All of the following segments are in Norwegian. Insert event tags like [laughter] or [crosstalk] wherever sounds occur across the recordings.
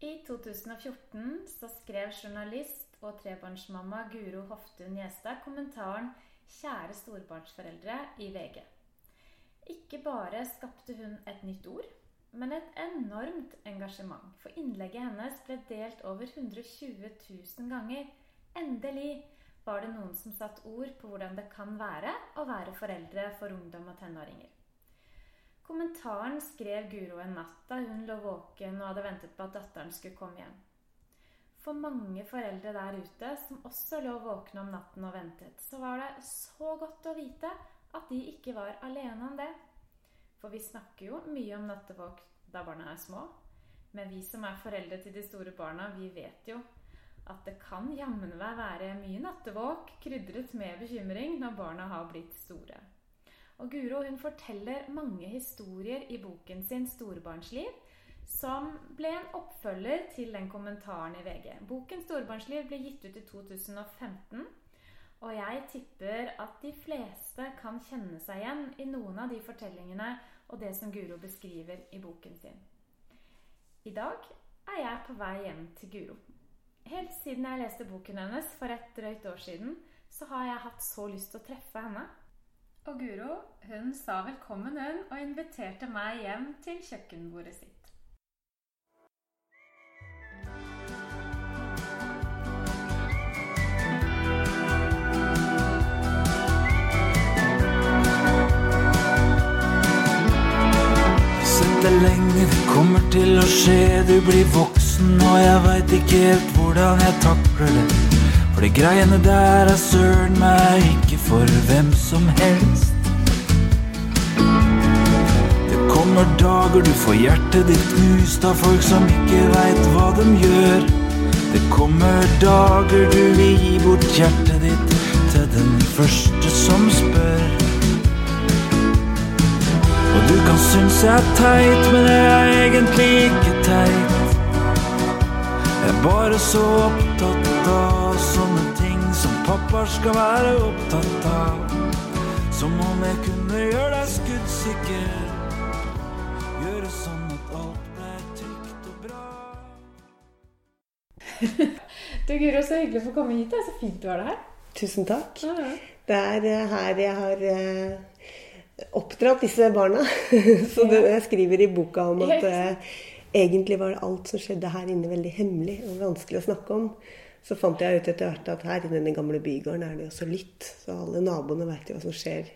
I 2014 så skrev journalist og trebarnsmamma Guro Hoftun Gjestad kommentaren 'Kjære storbarnsforeldre' i VG. Ikke bare skapte hun et nytt ord, men et enormt engasjement. For innlegget hennes ble delt over 120 000 ganger. Endelig var det noen som satte ord på hvordan det kan være å være foreldre for ungdom og tenåringer. Kommentaren skrev Guro en natt da hun lå våken og hadde ventet på at datteren skulle komme hjem. For mange foreldre der ute som også lå våkne om natten og ventet, så var det så godt å vite at de ikke var alene om det. For vi snakker jo mye om nattevåk da barna er små. Men vi som er foreldre til de store barna, vi vet jo at det kan jammen meg være mye nattevåk krydret med bekymring når barna har blitt store. Og Guro hun forteller mange historier i boken sin 'Storbarnsliv', som ble en oppfølger til den kommentaren i VG. Boken 'Storbarnsliv' ble gitt ut i 2015. Og jeg tipper at de fleste kan kjenne seg igjen i noen av de fortellingene og det som Guro beskriver i boken sin. I dag er jeg på vei hjem til Guro. Helt siden jeg leste boken hennes for et drøyt år siden, så har jeg hatt så lyst til å treffe henne. Og Guro hun sa velkommen hun, og inviterte meg hjem til kjøkkenbordet sitt. Sett det lenge, kommer til å skje. Du blir voksen, og jeg veit ikke helt hvordan jeg takler det. For de greiene der er søren meg ikke for hvem som helst. Det kommer dager du får hjertet ditt knust av folk som ikke veit hva de gjør. Det kommer dager du vil gi bort hjertet ditt til den første som spør. Og du kan synes jeg er teit, men jeg er egentlig ikke teit. Jeg er bare så opptatt av sånne ting skal være opptatt av. Som om jeg kunne gjøre deg skuddsikker. Gjøre sånn at alt ble trygt og bra. [laughs] Du Guro, så hyggelig å få komme hit. Det er så fint du har det her. Tusen takk. Det er eh, her jeg har eh, oppdratt disse barna. [laughs] Så det, jeg skriver i boka om at eh, egentlig var det alt som skjedde her inne, veldig hemmelig og vanskelig å snakke om. Så fant jeg ut etter hvert at her i denne gamle bygården er det jo så litt, Så alle naboene veit jo hva som skjer.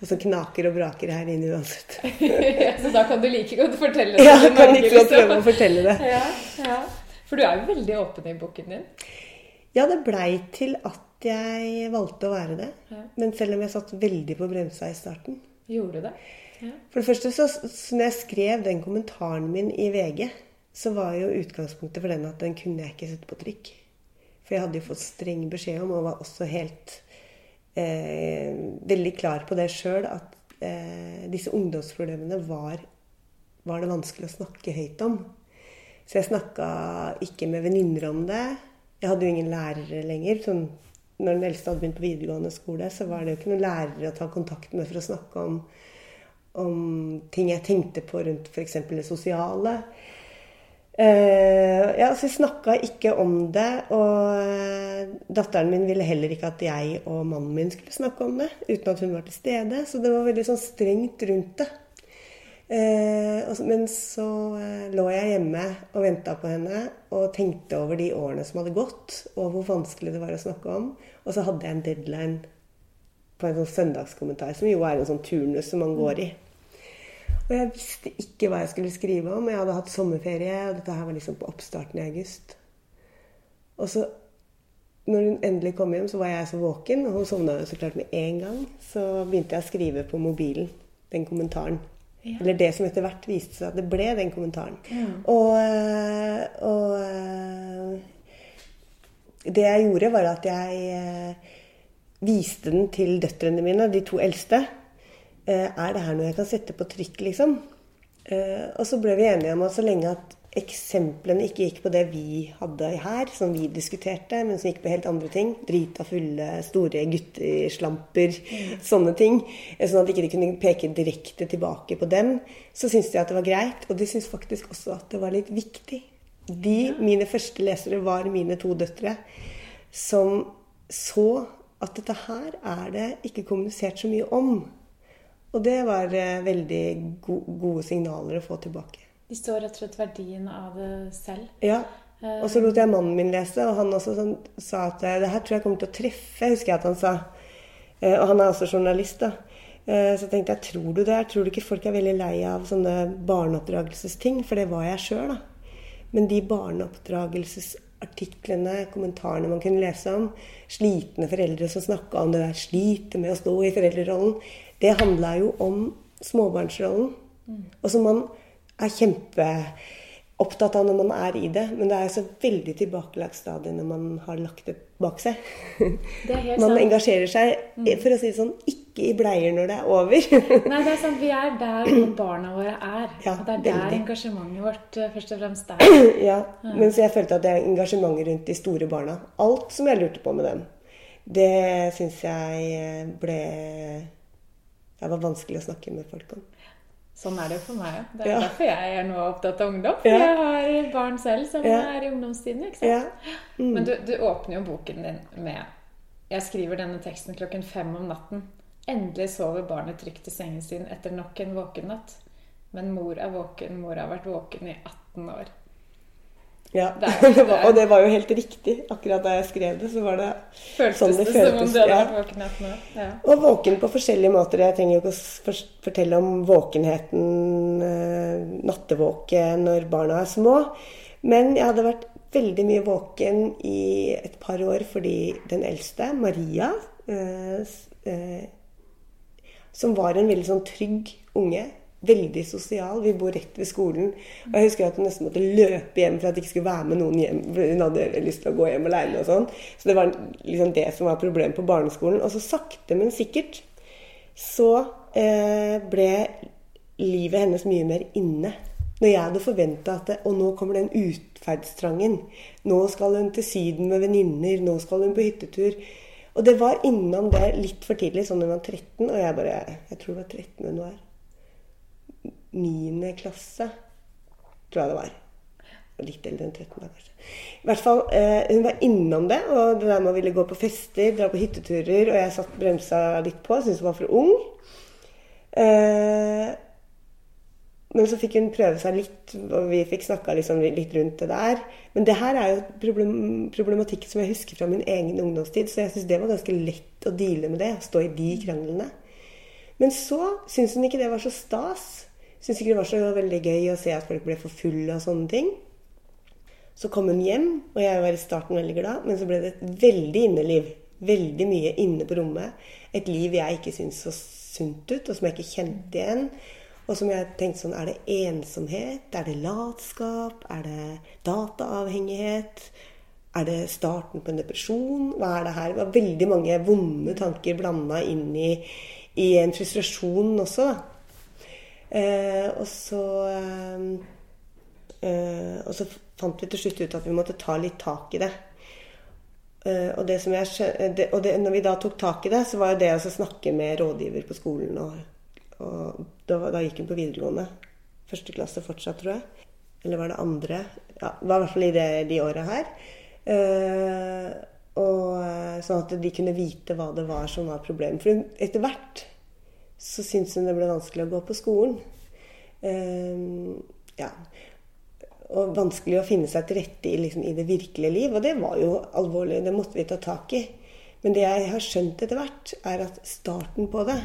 Og som knaker og braker her inne uansett. [laughs] så da kan du like godt fortelle det. Ja, jeg kan like godt prøve å fortelle det. Ja, ja. For du er jo veldig åpen i boken din. Ja, det blei til at jeg valgte å være det. Ja. Men selv om jeg satt veldig på bremsa i starten. Gjorde du det? Ja. For det første, så, så når jeg skrev den kommentaren min i VG, så var jo utgangspunktet for den at den kunne jeg ikke sette på trykk. For jeg hadde jo fått streng beskjed om, og var også helt eh, veldig klar på det sjøl, at eh, disse ungdomsproblemene var, var det vanskelig å snakke høyt om. Så jeg snakka ikke med venninner om det. Jeg hadde jo ingen lærere lenger. Sånn, når den eldste hadde begynt på videregående skole, så var det jo ikke noen lærere å ta kontakt med for å snakke om, om ting jeg tenkte på rundt f.eks. det sosiale. Eh, ja, så Vi snakka ikke om det, og eh, datteren min ville heller ikke at jeg og mannen min skulle snakke om det, uten at hun var til stede. Så det var veldig sånn strengt rundt det. Uh, og men så uh, lå jeg hjemme og venta på henne og tenkte over de årene som hadde gått, og hvor vanskelig det var å snakke om. Og så hadde jeg en deadline på en sånn søndagskommentar, som jo er en sånn turnus som man går i. Og jeg visste ikke hva jeg skulle skrive om. Jeg hadde hatt sommerferie, og dette her var liksom på oppstarten i august. Og så, når hun endelig kom hjem, så var jeg så våken, og hun sovna jo så klart med en gang. Så begynte jeg å skrive på mobilen den kommentaren. Ja. Eller det som etter hvert viste seg at det ble den kommentaren. Og, øh, og øh, det jeg gjorde, var at jeg øh, viste den til døtrene mine, de to eldste. Eh, Er det her noe jeg kan sette på trykk, liksom? Eh, Og så ble vi enige om at så lenge at eksemplene ikke gikk på det vi hadde her, som vi diskuterte, men som gikk på helt andre ting, drita fulle, store gutteslamper, sånne ting, eh, sånn at ikke de kunne peke direkte tilbake på dem, så syntes de at det var greit. Og de syntes faktisk også at det var litt viktig De, mine første lesere, var mine to døtre, som så at dette her er det ikke kommunisert så mye om. Og det var eh, veldig go gode signaler å få tilbake. De står rett og slett verdien av det selv. Ja. Og så lot jeg mannen min lese, og han også sånn, sa at eh, det her tror jeg kommer til å treffe, husker jeg at han sa. Eh, og han er også journalist, da. Så så tenkte jeg, tror du det? Tror du ikke folk er veldig lei av sånne barneoppdragelsesting? For det var jeg sjøl, da. Men de barneoppdragelsesartiklene, kommentarene man kunne lese om, slitne foreldre som snakka om det der, sliter med å stå i foreldrerollen, det handla jo om småbarnsrollen. Og som man er kjempeopptatt av når man er i det. Men det er så veldig tilbakelagt stadie når man har lagt det bak seg. [laughs] Det Man sant. Mm. engasjerer seg, for å si det sånn, ikke i bleier når det er over. [laughs] Nei, det er sant. Vi er der hvor barna våre er. Ja, og det er der veldig. engasjementet vårt eh, først og fremst er. [clears throat] ja, Mens jeg følte at det er engasjementet rundt de store barna. Alt som jeg lurte på med dem, det syns jeg eh, ble Det var vanskelig å snakke med folk om. Sånn er det jo for meg òg. Det er Ja. derfor jeg er nå opptatt av ungdom. Ja. Jeg har barn selv som Ja. er i ungdomstiden. ikke sant? Mm. Men du, du åpner jo boken din med Jeg skriver denne teksten klokken fem om natten. Endelig sover barnet trygt i sengen sin etter nok en våken natt. Men mor er våken, mor har vært våken i 18 år. Ja, der, er- [laughs] det var, og det var jo helt riktig. Akkurat da jeg skrev det, så var det Føltes Sånn det det, som om føltes, du hadde vært våken i 18? Ja. Og våken på forskjellige måter. Jeg trenger jo ikke å fortelle om våkenheten, nattevåke nattevåken, når barna er små. Men jeg hadde vært veldig mye våken i et par år fordi den eldste, Maria, eh, eh, som var en veldig sånn trygg unge. Veldig sosial. Vi bor rett ved skolen. Og jeg husker at hun nesten måtte løpe hjem for at det ikke skulle være med noen hjem. for Hun hadde lyst til å gå hjem alene og sånn. Så det var liksom det som var problemet på barneskolen. Og så sakte, men sikkert så eh, ble livet hennes mye mer inne. Når jeg hadde forventa at det, Og nå kommer den utferdstrangen. Nå skal hun til Syden med venninner. Nå skal hun på hyttetur. Og det var innom det litt for tidlig, sånn hun var 13. Og jeg bare Jeg tror det var 13 hun var. Niende klasse, tror jeg det var. Litt eldre enn 13, da kanskje. I hvert fall, eh, Hun var innom det, og det der med å ville gå på fester, dra på hytteturer. Og jeg satt bremsa litt på, syntes hun var for ung. Eh, men så fikk hun prøve seg litt, og vi fikk snakka liksom litt rundt det der. Men det her er jo problem, problematikk som jeg husker fra min egen ungdomstid, så jeg syns det var ganske lett å deale med det. Å stå i de kranglene. Men så syntes hun ikke det var så stas. Syntes ikke det var så veldig gøy å se at folk ble for fulle og sånne ting. Så kom hun hjem, og jeg var i starten veldig glad, men så ble det et veldig inneliv. Veldig mye inne på rommet. Et liv jeg ikke syntes så sunt ut, og som jeg ikke kjente igjen. Og som jeg tenkte sånn Er det ensomhet? Er det latskap? Er det dataavhengighet? Er det starten på en depresjon? Hva er det her? Det var veldig mange vonde tanker blanda inn i, i en frustrasjon også, da. Eh, og så eh, eh, Og så fant vi til slutt ut at vi måtte ta litt tak i det. Eh, og det som jeg skjø- det, og det, når vi da tok tak i det, så var jo det å snakke med rådgiver på skolen og, og da, da gikk hun på videregående. Første klasse fortsatt, tror jeg. Eller var det andre? Ja, det var i hvert fall i det, de åra her. Eh, og eh, Sånn at de kunne vite hva det var som var problemet. For etter hvert så syntes hun det ble vanskelig å gå på skolen. Eh, ja. Og vanskelig å finne seg til rette i, liksom, i det virkelige liv. Og det var jo alvorlig. Det måtte vi ta tak i. Men det jeg har skjønt etter hvert, er at starten på det,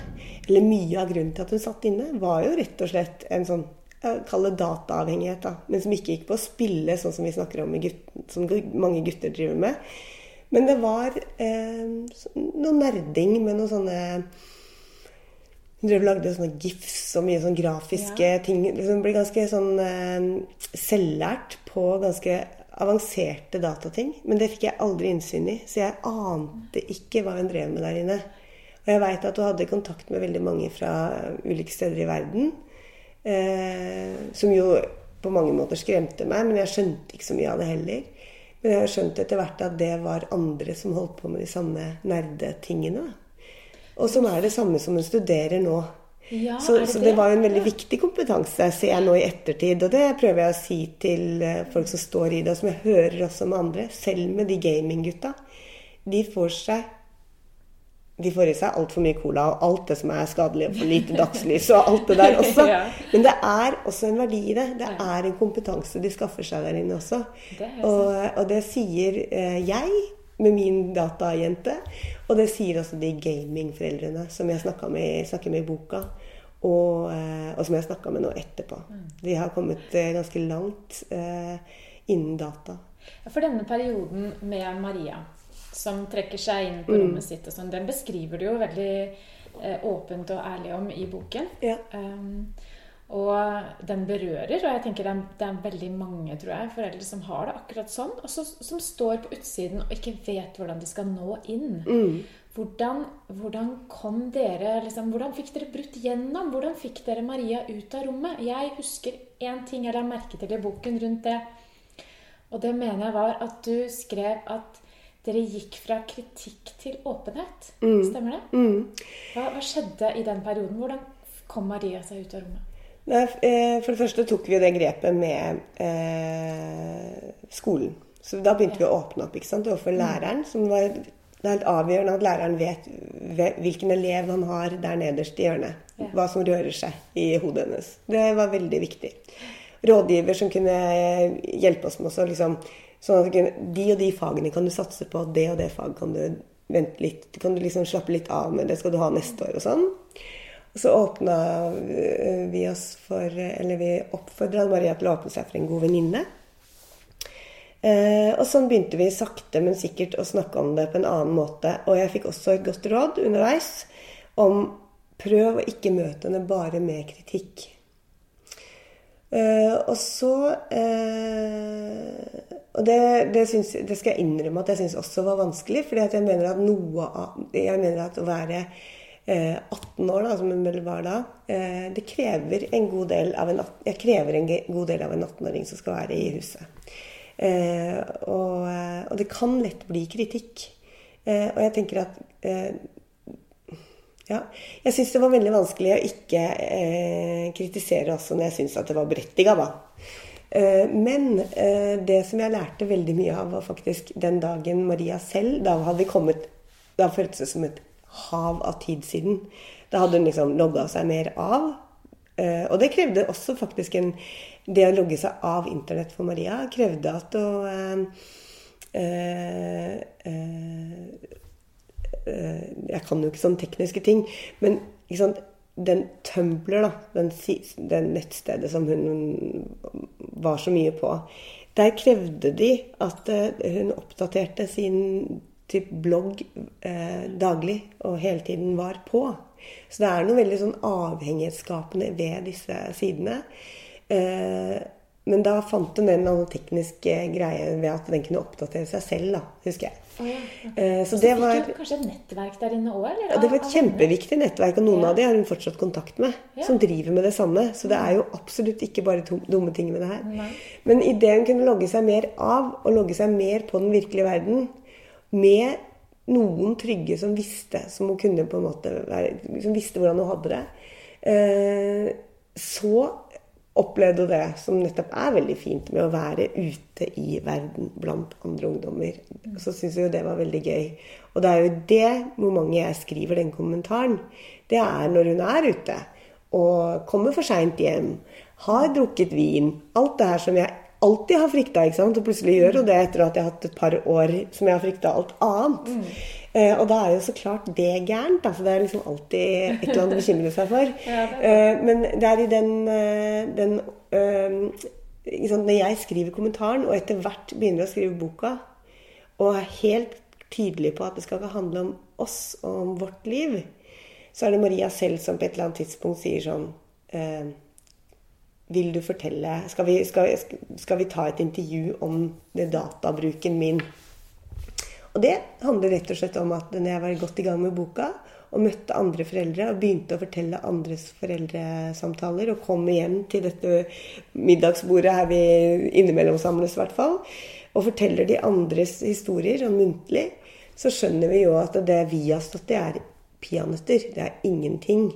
eller mye av grunnen til at hun satt inne, var jo rett og slett en sånn kaller det dataavhengighet, da. Men som ikke gikk på å spille, sånn som vi snakker om i gutt, som mange gutter driver med. Men det var eh, noe nerding med noen sånne Hun drev lagde sånne gifs og mye sånn grafiske ting. Liksom ble ganske sånn eh, selvlært på ganske avanserte datating. Men det fikk jeg aldri innsyn i, så jeg ante ikke hva hun drev med der inne. Og jeg veit at hun hadde kontakt med veldig mange fra ulike steder i verden. Eh, som jo på mange måter skremte meg, men jeg skjønte ikke så mye av det heller. Men jeg har skjønt etter hvert at det var andre som holdt på med de samme nerdetingene. Og som er det samme som hun studerer nå. Ja, så, det så det var en veldig viktig kompetanse, ser jeg nå i ettertid. Og det prøver jeg å si til eh, folk som står i det, og som jeg hører også med andre. Selv med de gaminggutta. De får seg de får i seg altfor mye cola og alt det som er skadelig, og for lite dagslys og alt det der [laughs] også. Ja. Men det er også en verdi i det. Det er en kompetanse de skaffer seg der inne også. Det Og, og det sier eh, jeg med min datajente, og det sier også de gamingforeldrene som jeg snakka med, snakker med i boka. Og, eh, og som jeg snakka med nå etterpå. Mm. De har kommet eh, ganske langt eh, innen data. For denne perioden med Maria, som trekker seg inn på rommet sitt, og sånn, den beskriver du jo veldig eh, åpent og ærlig om i boken. Ja. Um, og den berører, og jeg tenker det er, det er veldig mange tror jeg, foreldre som har det akkurat sånn, og så, som står på utsiden og ikke vet hvordan de skal nå inn. Hvordan, hvordan kom dere liksom, Hvordan fikk dere brutt gjennom? Hvordan fikk dere Maria ut av rommet? Jeg husker én ting jeg la merke til i boken rundt det. Og det mener jeg var at du skrev at dere gikk fra kritikk til åpenhet. Stemmer det? Hva, hva skjedde i den perioden? Hvordan kom Maria seg ut av rommet? Eh, for det første tok vi jo det grepet med eh, skolen. Så da begynte vi å åpne opp ikke sant, overfor læreren. Som var, det er helt avgjørende at læreren vet hvilken elev han har der nederst i hjørnet. Hva som rører seg i hodet hennes. Det var veldig viktig. Rådgiver som kunne hjelpe oss med også, liksom, sånn at kunne, de og de fagene kan du satse på, det og det fag kan du vente litt, kan du liksom slappe litt av med, det skal du ha neste år og sånn. Og så åpna vi oss for Eller vi oppfordra Maria til å åpne seg for en god venninne. Eh, og sånn begynte vi sakte, men sikkert å snakke om det på en annen måte. Og jeg fikk også et godt råd underveis om prøv å ikke møte henne bare med kritikk. Eh, og så eh, Og det, det, syns, det skal jeg innrømme at jeg syns også var vanskelig. at jeg mener at noe av Jeg mener at å være 18 år, da, som hun vel var da, eh, det krever en god del av en Jeg krever en god del av en 18-åring som skal være i huset. Eh, og, eh, og det kan lett bli kritikk. Eh, og jeg tenker at eh, ja. Jeg syns det var veldig vanskelig å ikke eh, kritisere også når jeg syns at det var berettiga, da. Eh, men eh, det som jeg lærte veldig mye av, var faktisk den dagen Maria selv Da hadde kommet Da føltes det som et hav av tid siden. Da hadde hun liksom logga seg mer av. Eh, og det krevde også faktisk en Det å logge seg av Internett for Maria krevde at hun eh, eh, Jeg kan jo ikke sånne tekniske ting, men den Tumbler, da, den, den nettstedet som hun var så mye på, der krevde de at hun oppdaterte sin typ blogg eh, daglig og hele tiden var på. Så det er noe veldig sånn avhengighetsskapende ved disse sidene. Eh, men da fant hun en eller annen teknisk eh, greie ved at den kunne oppdatere seg selv, da, husker jeg. Oh, ja, ja. Eh, så Så det fikk var kanskje et nettverk der inne òg, ja, det var et kjempeviktig nettverk, og noen Ja. av de har hun fortsatt kontakt med. Som driver med det samme. Så det er jo absolutt ikke bare dumme ting med det her. Nei. Men idet hun kunne logge seg mer av, og logge seg mer på den virkelige verden, med noen trygge som visste, som hun være, som visste hvordan hun hadde det, eh, så opplevde hun det som nettopp er veldig fint med å være ute i verden blant andre ungdommer. Så syns jeg jo det var veldig gøy. Og det er jo det momentet jeg skriver den kommentaren. Det er når hun er ute og kommer for seint hjem, har drukket vin. Alt det her som jeg alltid har frykta, ikke sant? og plutselig gjør hun det etter at jeg har hatt et par år som jeg har frykta alt annet. Eh, og da er jo så klart det gærent. Da, for det er liksom alltid et eller annet å bekymre seg for. [laughs] Ja, det Eh, men det er i den, eh, den øh? Når jeg skriver kommentaren, og etter hvert begynner å skrive boka, og er helt tydelig på at det skal ikke handle om oss og om vårt liv, så er det Maria selv som på et eller annet tidspunkt sier sånn eh, Vil du fortelle skal vi, skal, skal vi ta et intervju om databruken min? Og det handler rett og slett om at når jeg var godt i gang med boka, og møtte andre foreldre og begynte å fortelle andres foreldresamtaler, og kom igjen til dette middagsbordet her vi innimellom samles, i hvert fall, og forteller de andres historier sånn muntlig, så skjønner vi jo at det vi har stått i, er peanøtter. Det er ingenting.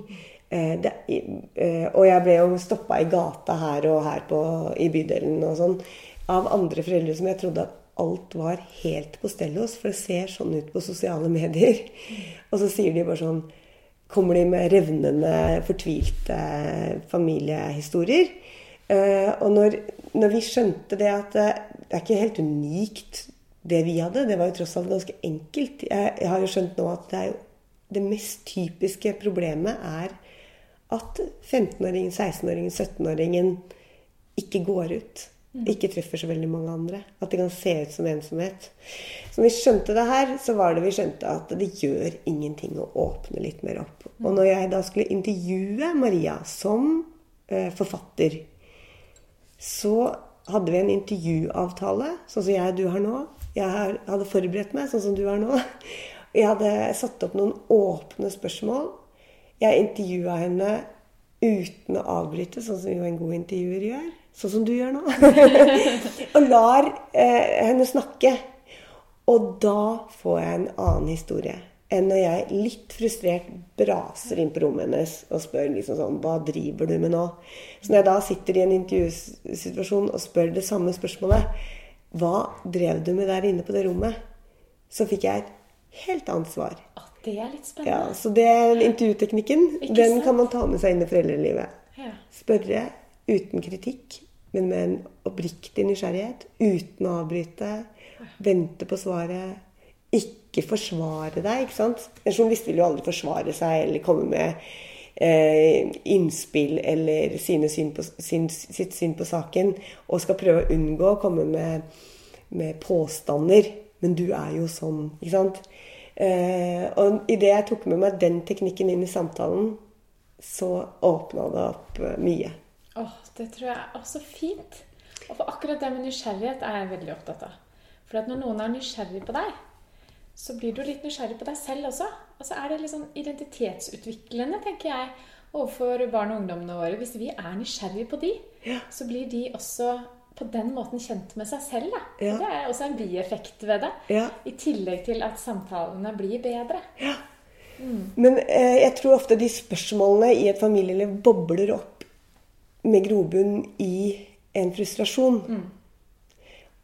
Eh, det, eh, Og jeg ble jo stoppa i gata her og her på, i bydelen og sånn av andre foreldre som jeg trodde at alt var helt på stell hos, for det ser sånn ut på sosiale medier. [laughs] Og så sier de bare sånn Kommer de med revnende, fortvilte familiehistorier. Eh, og når, når vi skjønte det at det, er ikke helt unikt det vi hadde, det var jo tross alt ganske enkelt. Jeg, jeg har jo skjønt nå at det, jo, det mest typiske problemet er at 15-åringen, 16-åringen, 17-åringen ikke går ut. Ikke treffer så veldig mange andre. At det kan se ut som ensomhet. Så når vi skjønte det her, så var det vi skjønte at det gjør ingenting å åpne litt mer opp. Og når jeg da skulle intervjue Maria som eh, forfatter, så hadde vi en intervjuavtale, sånn som jeg og du har nå. Jeg hadde forberedt meg sånn som du har nå. Jeg hadde satt opp noen åpne spørsmål. Jeg intervjua henne uten å avbryte, sånn som jo en god intervjuer gjør. Sånn som du gjør nå. [laughs] og lar eh, henne snakke. Og da får jeg en annen historie enn når jeg litt frustrert braser inn på rommet hennes og spør liksom sånn Hva driver du med nå? Så når jeg da sitter i en intervjusituasjon og spør det samme spørsmålet Hva drev du med der inne på det rommet? Så fikk jeg et helt annet svar. Det er litt spennende. Ja, Så det er intervjuteknikken. Ikke Den sant? kan man ta med seg inn i foreldrelivet. Ja. Spørre uten kritikk, men med en oppriktig nysgjerrighet. Uten å avbryte. Vente på svaret. Ikke forsvare deg. ikke sant? En journalist vil jo aldri forsvare seg eller komme med eh, innspill eller syn på, sin, sitt syn på saken. Og skal prøve å unngå å komme med, med påstander. Men du er jo sånn. ikke sant? Eh, og idet jeg tok med meg den teknikken inn i samtalen, så åpna det opp eh, mye. Åh, det tror jeg er så fint. Og for akkurat det med nysgjerrighet er jeg veldig opptatt av. For at når noen er nysgjerrig på deg, så blir du litt nysgjerrig på deg selv også. Og så er det litt sånn identitetsutviklende, tenker jeg, overfor barn og ungdommene våre. Hvis vi er nysgjerrig på de, så blir de også på den måten kjent med seg selv. Ja. Det er også en bieffekt ved det. Ja. I tillegg til at samtalene blir bedre. Men eh, jeg tror ofte de spørsmålene i et familieliv bobler opp med grobunn i en frustrasjon.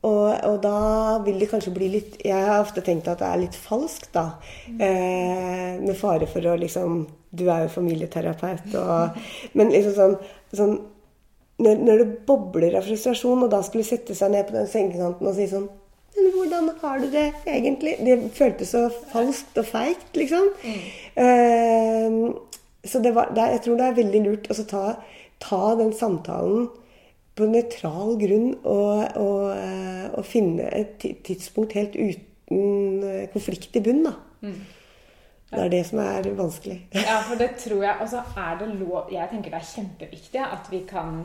Og, og da vil det kanskje bli litt Jeg har ofte tenkt at det er litt falskt, da. Eh, med fare for å liksom Du er jo familieterapeut, og Men liksom sånn, sånn når, når det bobler av frustrasjon, og da skulle sette seg ned på den sengekanten og si sånn Men hvordan har du det egentlig? Det føltes så falskt og feigt, liksom. Eh, så det var, det jeg tror det er veldig lurt å ta, ta den samtalen på nøytral grunn og, og, eh, og finne et tidspunkt helt uten eh, konflikt i bunn. da. Det er det som er vanskelig. Ja, for det tror jeg. Og så er det lov Jeg tenker det er kjempeviktig at vi kan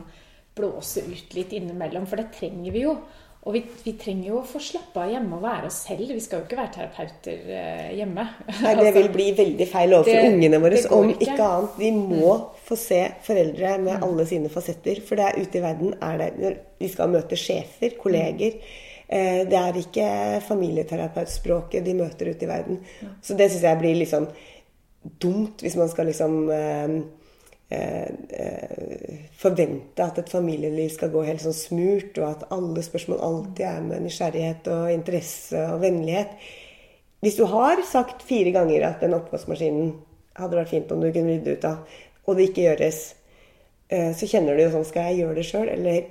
blåse ut litt innimellom, for det trenger vi jo. Og vi, vi trenger jo å få slappe av hjemme og være oss selv. Vi skal jo ikke være terapeuter eh, hjemme. [laughs] Nei, Det vil bli veldig feil overfor Det- ungene våre. Om ikke. ikke annet. Vi må få se foreldre med alle sine fasetter. For det er ute i verden er det Vi skal møte sjefer, kolleger. Eh, Det er ikke familieterapeutspråket de møter ute i verden. Så det syns jeg blir litt sånn dumt hvis man skal liksom eh, forvente at et familieliv skal gå helt sånn smurt, og at alle spørsmål alltid er med nysgjerrighet og interesse og vennlighet. Hvis du har sagt fire ganger at den oppvaskmaskinen hadde vært fint om du kunne rydde ut av, og det ikke gjøres, eh, så kjenner du jo sånn Skal jeg gjøre det sjøl, eller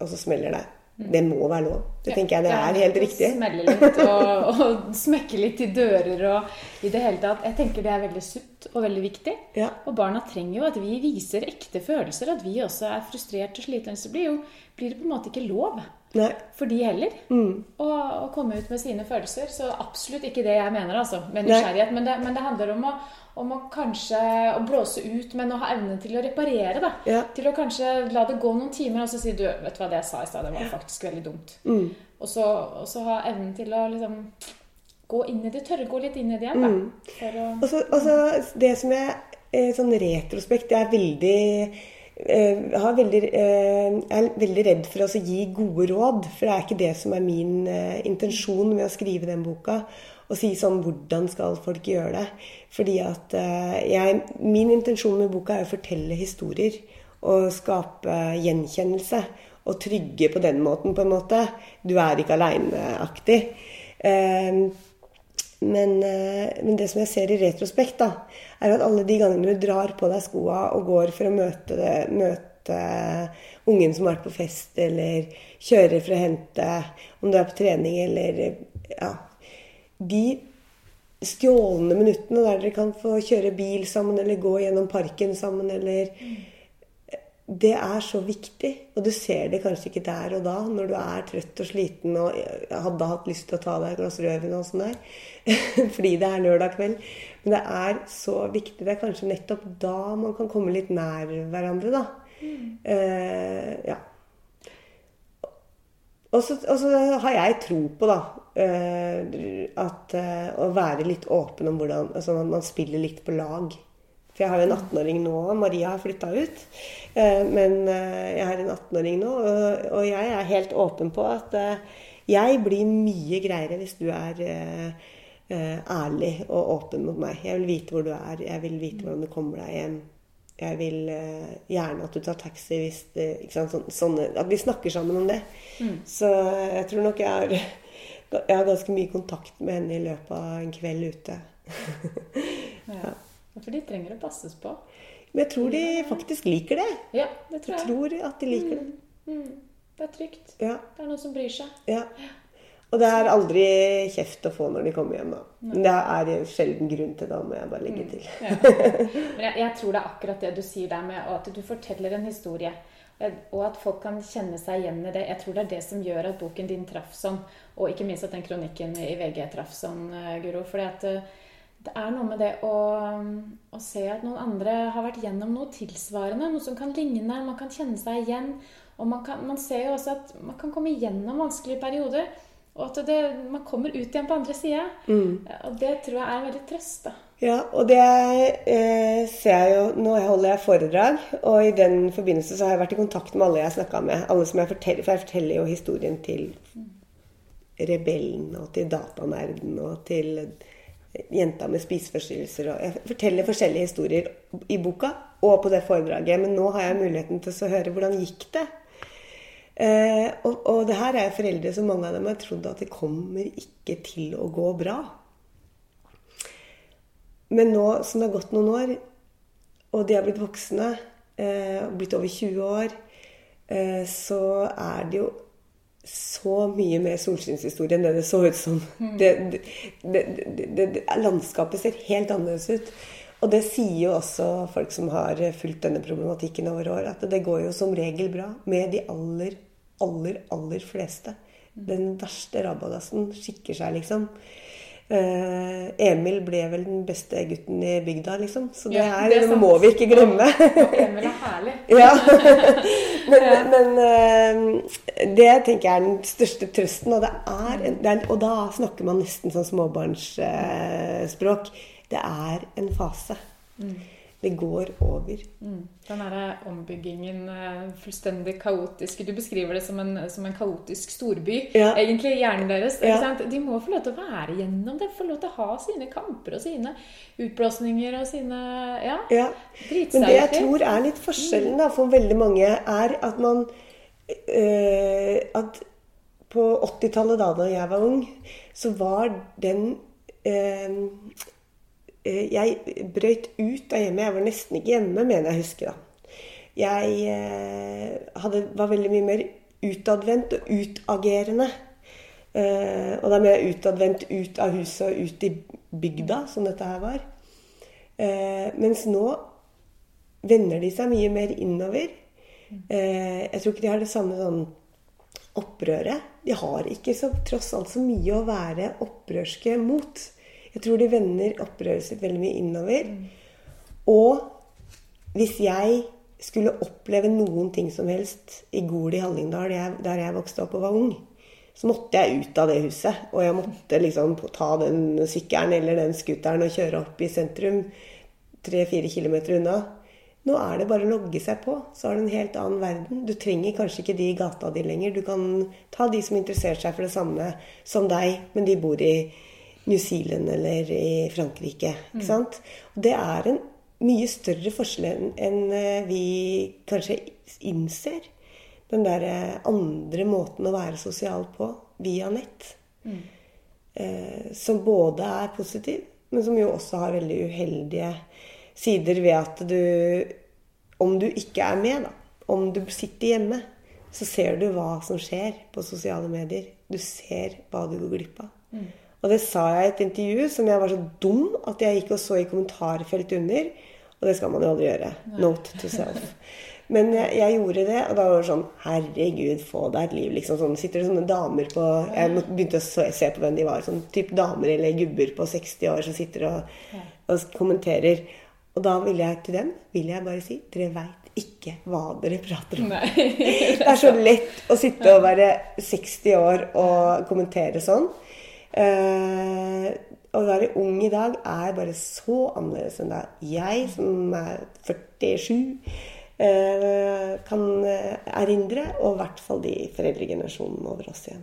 Og så smeller det. Det må være lov. Det tenker jeg det er helt riktig. Smelle litt og, [laughs] og smekke litt i dører og i det hele tatt. Jeg tenker det er veldig sunt og veldig viktig. Ja. Og barna trenger jo at vi viser ekte følelser, at vi også er frustrert og slitne. Så blir, jo, blir det på en måte ikke lov Nei. for de heller Mm. å, og, komme ut med sine følelser. Så absolutt ikke det jeg mener, altså, med nysgjerrighet. Men det, men det handler om å, om å kanskje å blåse ut, men å ha evnen til å reparere. da. Ja. Til å kanskje la det gå noen timer, og så si du, vet du hva det jeg sa i stad, det var faktisk veldig dumt. Mm. Og, så, og så ha evnen til å liksom gå inn i det, tørre gå litt inn i det igjen. da. Mm. Å, Og så, det som jeg eh, sånn retrospekt det er veldig eh, jeg har veldig, eh, jeg er veldig redd for å altså gi gode råd, for det er ikke det som er min eh, intensjon med å skrive den boka. og si sånn Hvordan skal folk gjøre det? Fordi at eh, jeg, Min intensjon med boka er å fortelle historier og skape gjenkjennelse. Og trygge på den måten, på en måte. Du er ikke aleine-aktig. Eh, men, eh, men, det som jeg ser i retrospekt, da, er at alle de gangene du drar på deg skoa og går for å møte, det, møte ungen som har vært på fest, eller kjører for å hente om du er på trening, eller ja, De stjålne minuttene der dere kan få kjøre bil sammen, eller gå gjennom parken sammen, eller det er så viktig. Og du ser det kanskje ikke der og da, når du er trøtt og sliten og hadde hatt lyst til å ta deg et glass rødvin og sånn der. [laughs] Fordi det er lørdag kveld. Men det er så viktig. Det er kanskje nettopp da man kan komme litt nær hverandre, da. Mm. Uh, ja. Og så, har jeg tro på, da, uh, at uh, å være litt åpen om hvordan altså at man spiller litt på lag. For jeg har jo en 18-åring nå. Maria har flytta ut. Eh, men eh, jeg har en 18-åring nå, og jeg er helt åpen på at eh, jeg blir mye greiere hvis du er ærlig og åpen mot meg. Jeg vil vite hvor du er. Jeg vil vite hvordan du kommer deg hjem. Jeg vil gjerne at du tar taxi hvis det, sånn, sånne, At vi snakker sammen om det. Mm. Så jeg tror nok jeg har, [laughs] jeg har ganske mye kontakt med henne i løpet av en kveld ute. [laughs] ja. For de trenger å passes på. Men jeg tror de faktisk liker det. Ja, det tror jeg. jeg tror at de liker det. Mm. Mm. Det er trygt. Ja. Det er noen som bryr seg. Ja. Og det er aldri kjeft å få når de kommer hjem. da. Men det er sjelden grunn til det, må jeg bare legge mm. til. Ja. Men jeg, jeg, tror det er akkurat det du sier der med at du forteller en historie. Og at folk kan kjenne seg igjen i det. Jeg tror det er det som gjør at boken din traff sånn. Og ikke minst at den kronikken i VG traff sånn, eh, Guro. Fordi at eh, det er noe med det å, å, se at noen andre har vært gjennom noe tilsvarende. Noe som kan ligne. Man kan kjenne seg igjen. Og man, kan, man ser jo også at man kan komme gjennom vanskelige perioder. Og at det, man kommer ut igjen på andre sida. Mm. Og det tror jeg er en veldig trøst. da. Ja, og det eh, ser jeg jo Nå holder jeg foredrag, og i den forbindelse så har jeg vært i kontakt med alle jeg snakka med. alle som jeg forteller, For jeg forteller jo historien til rebellen og til datanerden og til jenta med spiseforstyrrelser. Og jeg forteller forskjellige historier i boka og på det foredraget. Men nå har jeg muligheten til å høre hvordan gikk det. Eh, og, og, det her er foreldre som mange av dem har trodd at det kommer ikke til å gå bra. Men nå som det har gått noen år, og de har blitt voksne, eh, blitt over 20 år, eh, så er det jo så mye mer solskinnshistorie enn det det så ut som. Mm. Det, det, det, landskapet ser helt annerledes ut. Og det sier jo også folk som har fulgt denne problematikken over år, at det går jo som regel bra med de aller, aller, aller fleste. Mm. Den verste rabagassen skikker seg, liksom. Uh, Emil ble vel den beste gutten i bygda, liksom. Så det, ja, det, må vi ikke glemme. Og Emil er herlig. [laughs] ja. [laughs] Men, ja. men uh, det tenker jeg er den største trøsten. Og, er er, og da snakker man nesten sånn småbarnsspråk. Det er en fase. Mm. Det går over. Mm. Den derre ombyggingen eh, fullstendig kaotiske Du beskriver det som en, som en kaotisk storby, ja. egentlig, hjernen deres. Ja. De må få lov til å være gjennom det. Få lov til å ha sine kamper og sine utblåsninger og sine Ja. ja. Men det jeg tror er litt forskjellen da, for veldig mange, er at man øh, At på 80-tallet, da da jeg var ung, så var den øh, jeg brøyt ut av hjemmet. Jeg var nesten ikke hjemme, mener jeg husker. da. Jeg eh, hadde, var veldig mye mer utadvendt og utagerende. Eh, og da mener jeg utadvendt ut av huset og ut i bygda, som dette her var. mens nå vender de seg mye mer innover. jeg tror ikke de har det samme sånn opprøret. De har ikke så, tross alt så mye å være opprørske mot. Jeg tror de vender opprøret veldig mye innover. Mm. Og hvis jeg skulle oppleve noen ting som helst i Gol i Hallingdal, der jeg vokste opp og var ung, så måtte jeg ut av det huset. Og jeg måtte liksom ta den sykkelen eller den scooteren og kjøre opp i sentrum tre-fire kilometer unna. Nå er det bare å logge seg på, så har du en helt annen verden. Du trenger kanskje ikke de i gata di lenger. Du kan ta de som interesserer seg for det samme som deg, men de bor i New Zealand eller i Frankrike. Ikke sant? Og det er en mye større forskjell enn eh, vi kanskje innser. Den der eh, andre måten å være sosial på via nett. Eh, som både er positiv, men som jo også har veldig uheldige sider ved at du Om du ikke er med, da. Om du sitter hjemme, så ser du hva som skjer på sosiale medier. Du ser hva du går glipp av. Og det sa jeg i et intervju som jeg var så dum at jeg gikk og så i kommentarfeltet under. Og det skal man jo aldri gjøre. Note to self. Men jeg, jeg gjorde det, og da var det sånn Herregud, få deg et liv. liksom sånn, Sitter det sånne damer på Jeg begynte å se se på hvem de var. Sånn type damer eller gubber på 60 år som sitter og, og kommenterer. Og da ville jeg til dem vil jeg bare si dere veit ikke hva dere prater om. [laughs] Det er så lett å sitte og være 60 år og kommentere sånn. Eh, å være ung i dag er bare så annerledes enn da jeg, som er 47, eh, kan eh, erindre. Og i hvert fall de foreldregenerasjonene over oss igjen.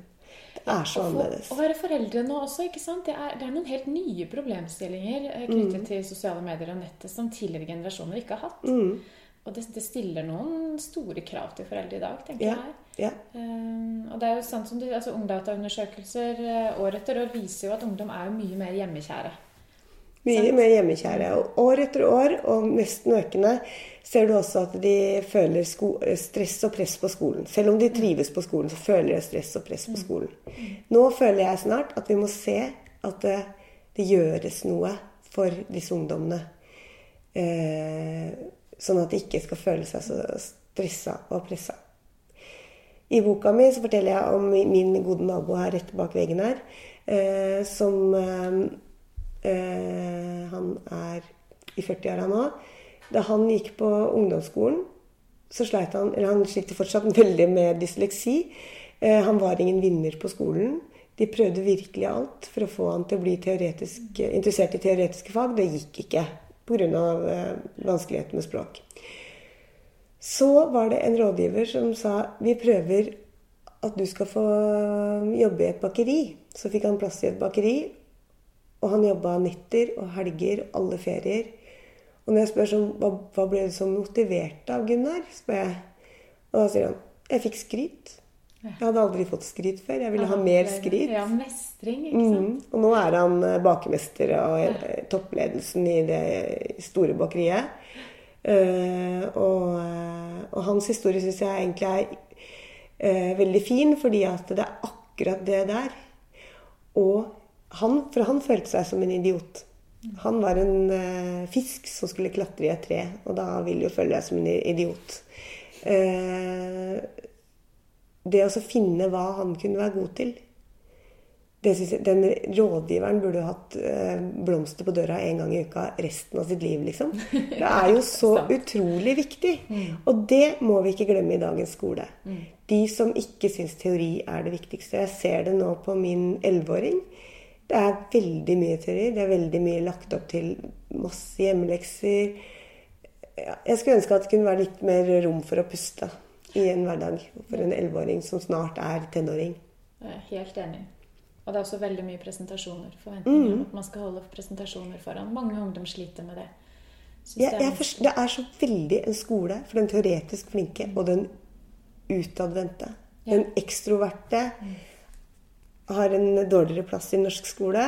Det er så annerledes. Å være foreldre nå også, ikke sant? Det er, det er noen helt nye problemstillinger eh, knyttet Mm. til sosiale medier og nettet som tidligere generasjoner ikke har hatt. Mm. Og det, det stiller noen store krav til foreldre i dag, tenker Ja. jeg. Ja. Um, og det er jo sant som du, altså Ungdataundersøkelser uh, år etter år viser jo at ungdom er jo mye mer hjemmekjære. Mye Sant. mer hjemmekjære. Og år etter år, og nesten økende, ser du også at de føler sko stress og press på skolen. Selv om de trives på skolen, så føler de stress og press på skolen. Nå føler jeg snart at vi må se at det, det gjøres noe for disse ungdommene. Eh, sånn at de ikke skal føle seg så stressa og pressa. I boka mi så forteller jeg om min gode nabo her rett bak veggen her, eh, som eh, eh, Han er i 40-åra nå. Da han gikk på ungdomsskolen, så sleit han Eller han sliter fortsatt [laughs] veldig med dysleksi. Eh, han var ingen vinner på skolen. De prøvde virkelig alt for å få han til å bli interessert i teoretiske fag. Det gikk ikke pga. Eh, vanskeligheter med språk. Så var det en rådgiver som sa vi prøver at du skal få jobbe i et bakeri. Så fikk han plass i et bakeri, og han jobba netter og helger, alle ferier. Og når jeg spør sånn, hva, hva ble du så motivert av, Gunnar? spør jeg. Og da sier han jeg fikk skryt. Jeg hadde aldri fått skryt før. Jeg ville ha mer skryt. Ja, mestring, ikke sant? Mm. Og nå er han eh, bakemester og eh, toppledelsen i det store bakeriet. Eh, og, og hans historie syns jeg egentlig er veldig fin, fordi at det er akkurat det der. Og han, for han følte seg som en idiot. Han var en uh, fisk som skulle klatre i et tre, og da vil jo føle deg som en idiot. Eh, det å finne hva han kunne være god til det jeg, Den rådgiveren burde hatt eh, blomster på døra en gang i uka resten av sitt liv, liksom. Det er jo [laughs] så utrolig viktig. Og det må vi ikke glemme i dagens skole. De som ikke syns teori er det viktigste. Jeg ser det nå på min elleveåring. Det er veldig mye teori. Det er veldig mye lagt opp til masse hjemmelekser. Jeg skulle ønske at det kunne være litt mer rom for å puste i en hverdag for en elleveåring som snart er tenåring. Helt enig. Og det er også veldig mye presentasjoner. Forventninger Mm. om at man skal holde presentasjoner foran. Mange ungdom sliter med det. Ja, det er jeg det er så veldig en skole for den teoretisk flinke og den utadvendte. Den ekstroverte har en dårligere plass i norsk skole.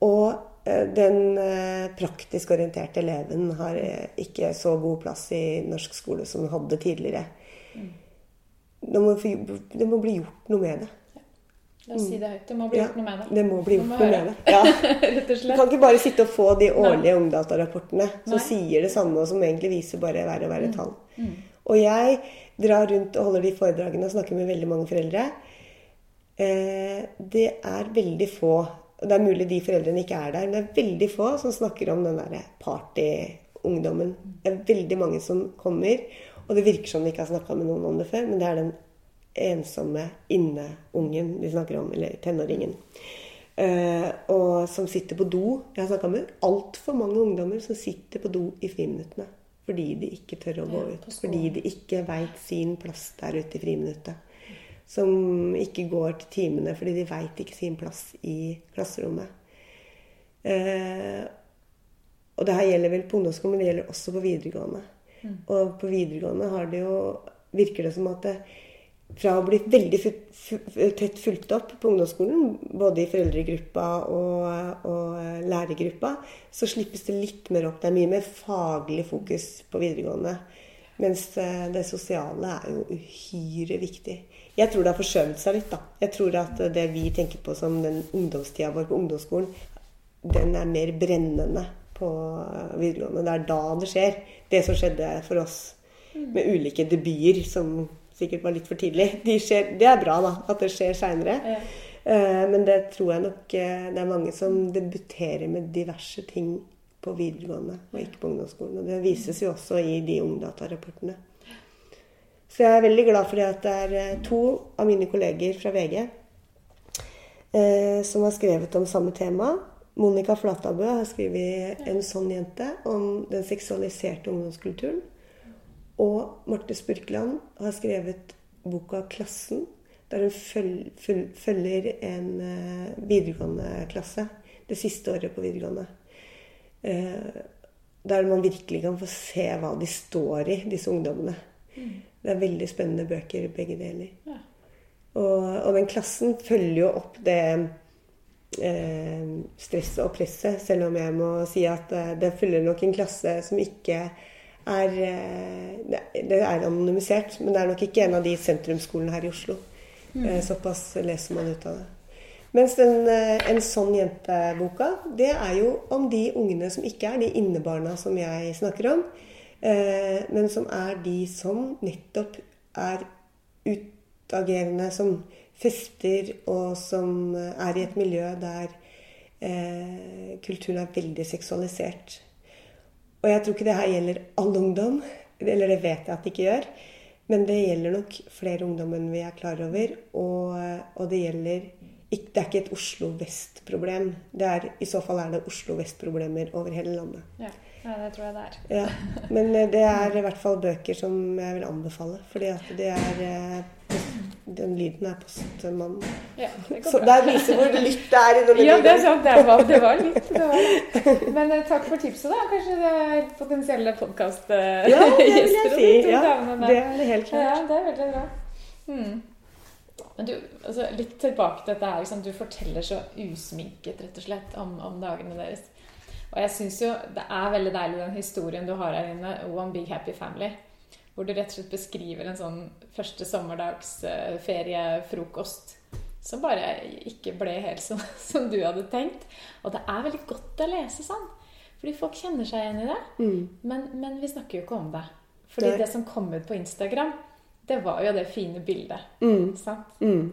Og eh, den eh, praktisk orienterte eleven har eh, ikke så god plass i norsk skole som den hadde tidligere. Det må, det må bli gjort noe med det. La oss si det høyt. Det må bli gjort noe med det. det må bli gjort gjort noe høre. med det. Ja. [laughs] Rett og Du kan ikke bare sitte og få de årlige ungdatarapportene som Nei. sier det samme, og som egentlig viser bare verre og verre tall. Mm. Og jeg drar rundt og holder de foredragene og snakker med veldig mange foreldre. Eh, det er veldig få Det er mulig de foreldrene ikke er der, men det er veldig få som snakker om den derre partyungdommen. Det er veldig mange som kommer, og det virker som de ikke har snakka med noen om det før, men det er den ensomme inneungen de snakker om, eller tenåringen. Uh, og som sitter på do. Jeg har snakka med altfor mange ungdommer som sitter på do i friminuttene. Fordi de ikke tør å gå ut. Fordi de ikke veit sin plass der ute i friminuttet. Som ikke går til timene fordi de veit ikke sin plass i klasserommet. Uh, og det her gjelder vel på ungdomsskolen, men det gjelder også på videregående. Og på videregående har det jo, virker det som at det, fra å bli veldig tett fulgt opp på ungdomsskolen, både i foreldregruppa og, og lærergruppa, så slippes det litt mer opp. Det er mye mer faglig fokus på videregående. Mens eh, det sosiale er jo uhyre viktig. Jeg tror det har forskjøvet seg litt. da. Jeg tror at det vi tenker på som den ungdomstida vår på ungdomsskolen, den er mer brennende på eh, videregående. Det er da det skjer. Det som skjedde for oss med ulike debuter som sikkert var litt for tidlig. De skjer, det er bra da, at det skjer seinere. Men det tror jeg nok eh, det er mange som debuterer med diverse ting på videregående og ikke på ungdomsskolen. Og det vises jo også i de Ungdata-rapportene. Så jeg er veldig glad for det at det er eh, to av mine kolleger fra VG eh, som har skrevet om samme tema. Monica Flatabø har skrevet 'En sånn jente' om den seksualiserte ungdomskulturen. Og Marte Spurkland har skrevet boka 'Klassen', der hun føl- føl- følger en eh, videregående klasse. Det siste året på videregående. Eh, der man virkelig kan få se hva de står i, disse ungdommene. Det er veldig spennende bøker, begge deler. Og, og den klassen følger jo opp det stresset og presset, selv om jeg må si at eh, det følger nok en klasse som ikke er eh, det, er anonymisert, men det er nok ikke en av de sentrumsskolene her i Oslo. Eh, såpass leser man ut av det. Mens den, eh, en sånn jenteboka, det er jo om de ungene som ikke er de innebarna som jeg snakker om, eh, men som er de som nettopp er utagerende, som fester, og som eh, er i et miljø der eh, kulturen er veldig seksualisert. Og jeg tror ikke det her gjelder all ungdom, eller det vet jeg at det ikke gjør. Men det gjelder nok flere ungdom enn vi er klar over. Og, og det gjelder ikke, Det er ikke et Oslo vest-problem. I så fall er det Oslo vest-problemer over hele landet. Ja. ja, det tror jeg det er. Ja, Men eh, det er i hvert fall bøker som jeg vil anbefale. Fordi at det er eh, Den lyden er postmann. Ja, det går Så der viser hvor lytt det er i denne Ja, det er sant. Det var, det var litt. Det var. [laughs] Men uh, takk for tipset, da. Kanskje det er potensielle Ja, det vil jeg si. Ja, det er det helt klart. Ja, det er veldig bra. Hmm. Men du, altså, litt tilbake til dette her. Liksom, du forteller så usminket rett og slett om, om dagene deres. Og jeg syns jo det er veldig deilig den historien du har her inne, One Big Happy Family. Hvor du rett og slett beskriver en sånn første sommerdags eh, som bare ikke ble helt sånn [laughs] som du hadde tenkt. Og det er veldig godt å lese sånn. Fordi folk kjenner seg igjen i det. Mm. Men, men vi snakker jo ikke om det. Fordi det, det som kom ut på Instagram, det var jo det fine bildet. Mm. Sant? Mm.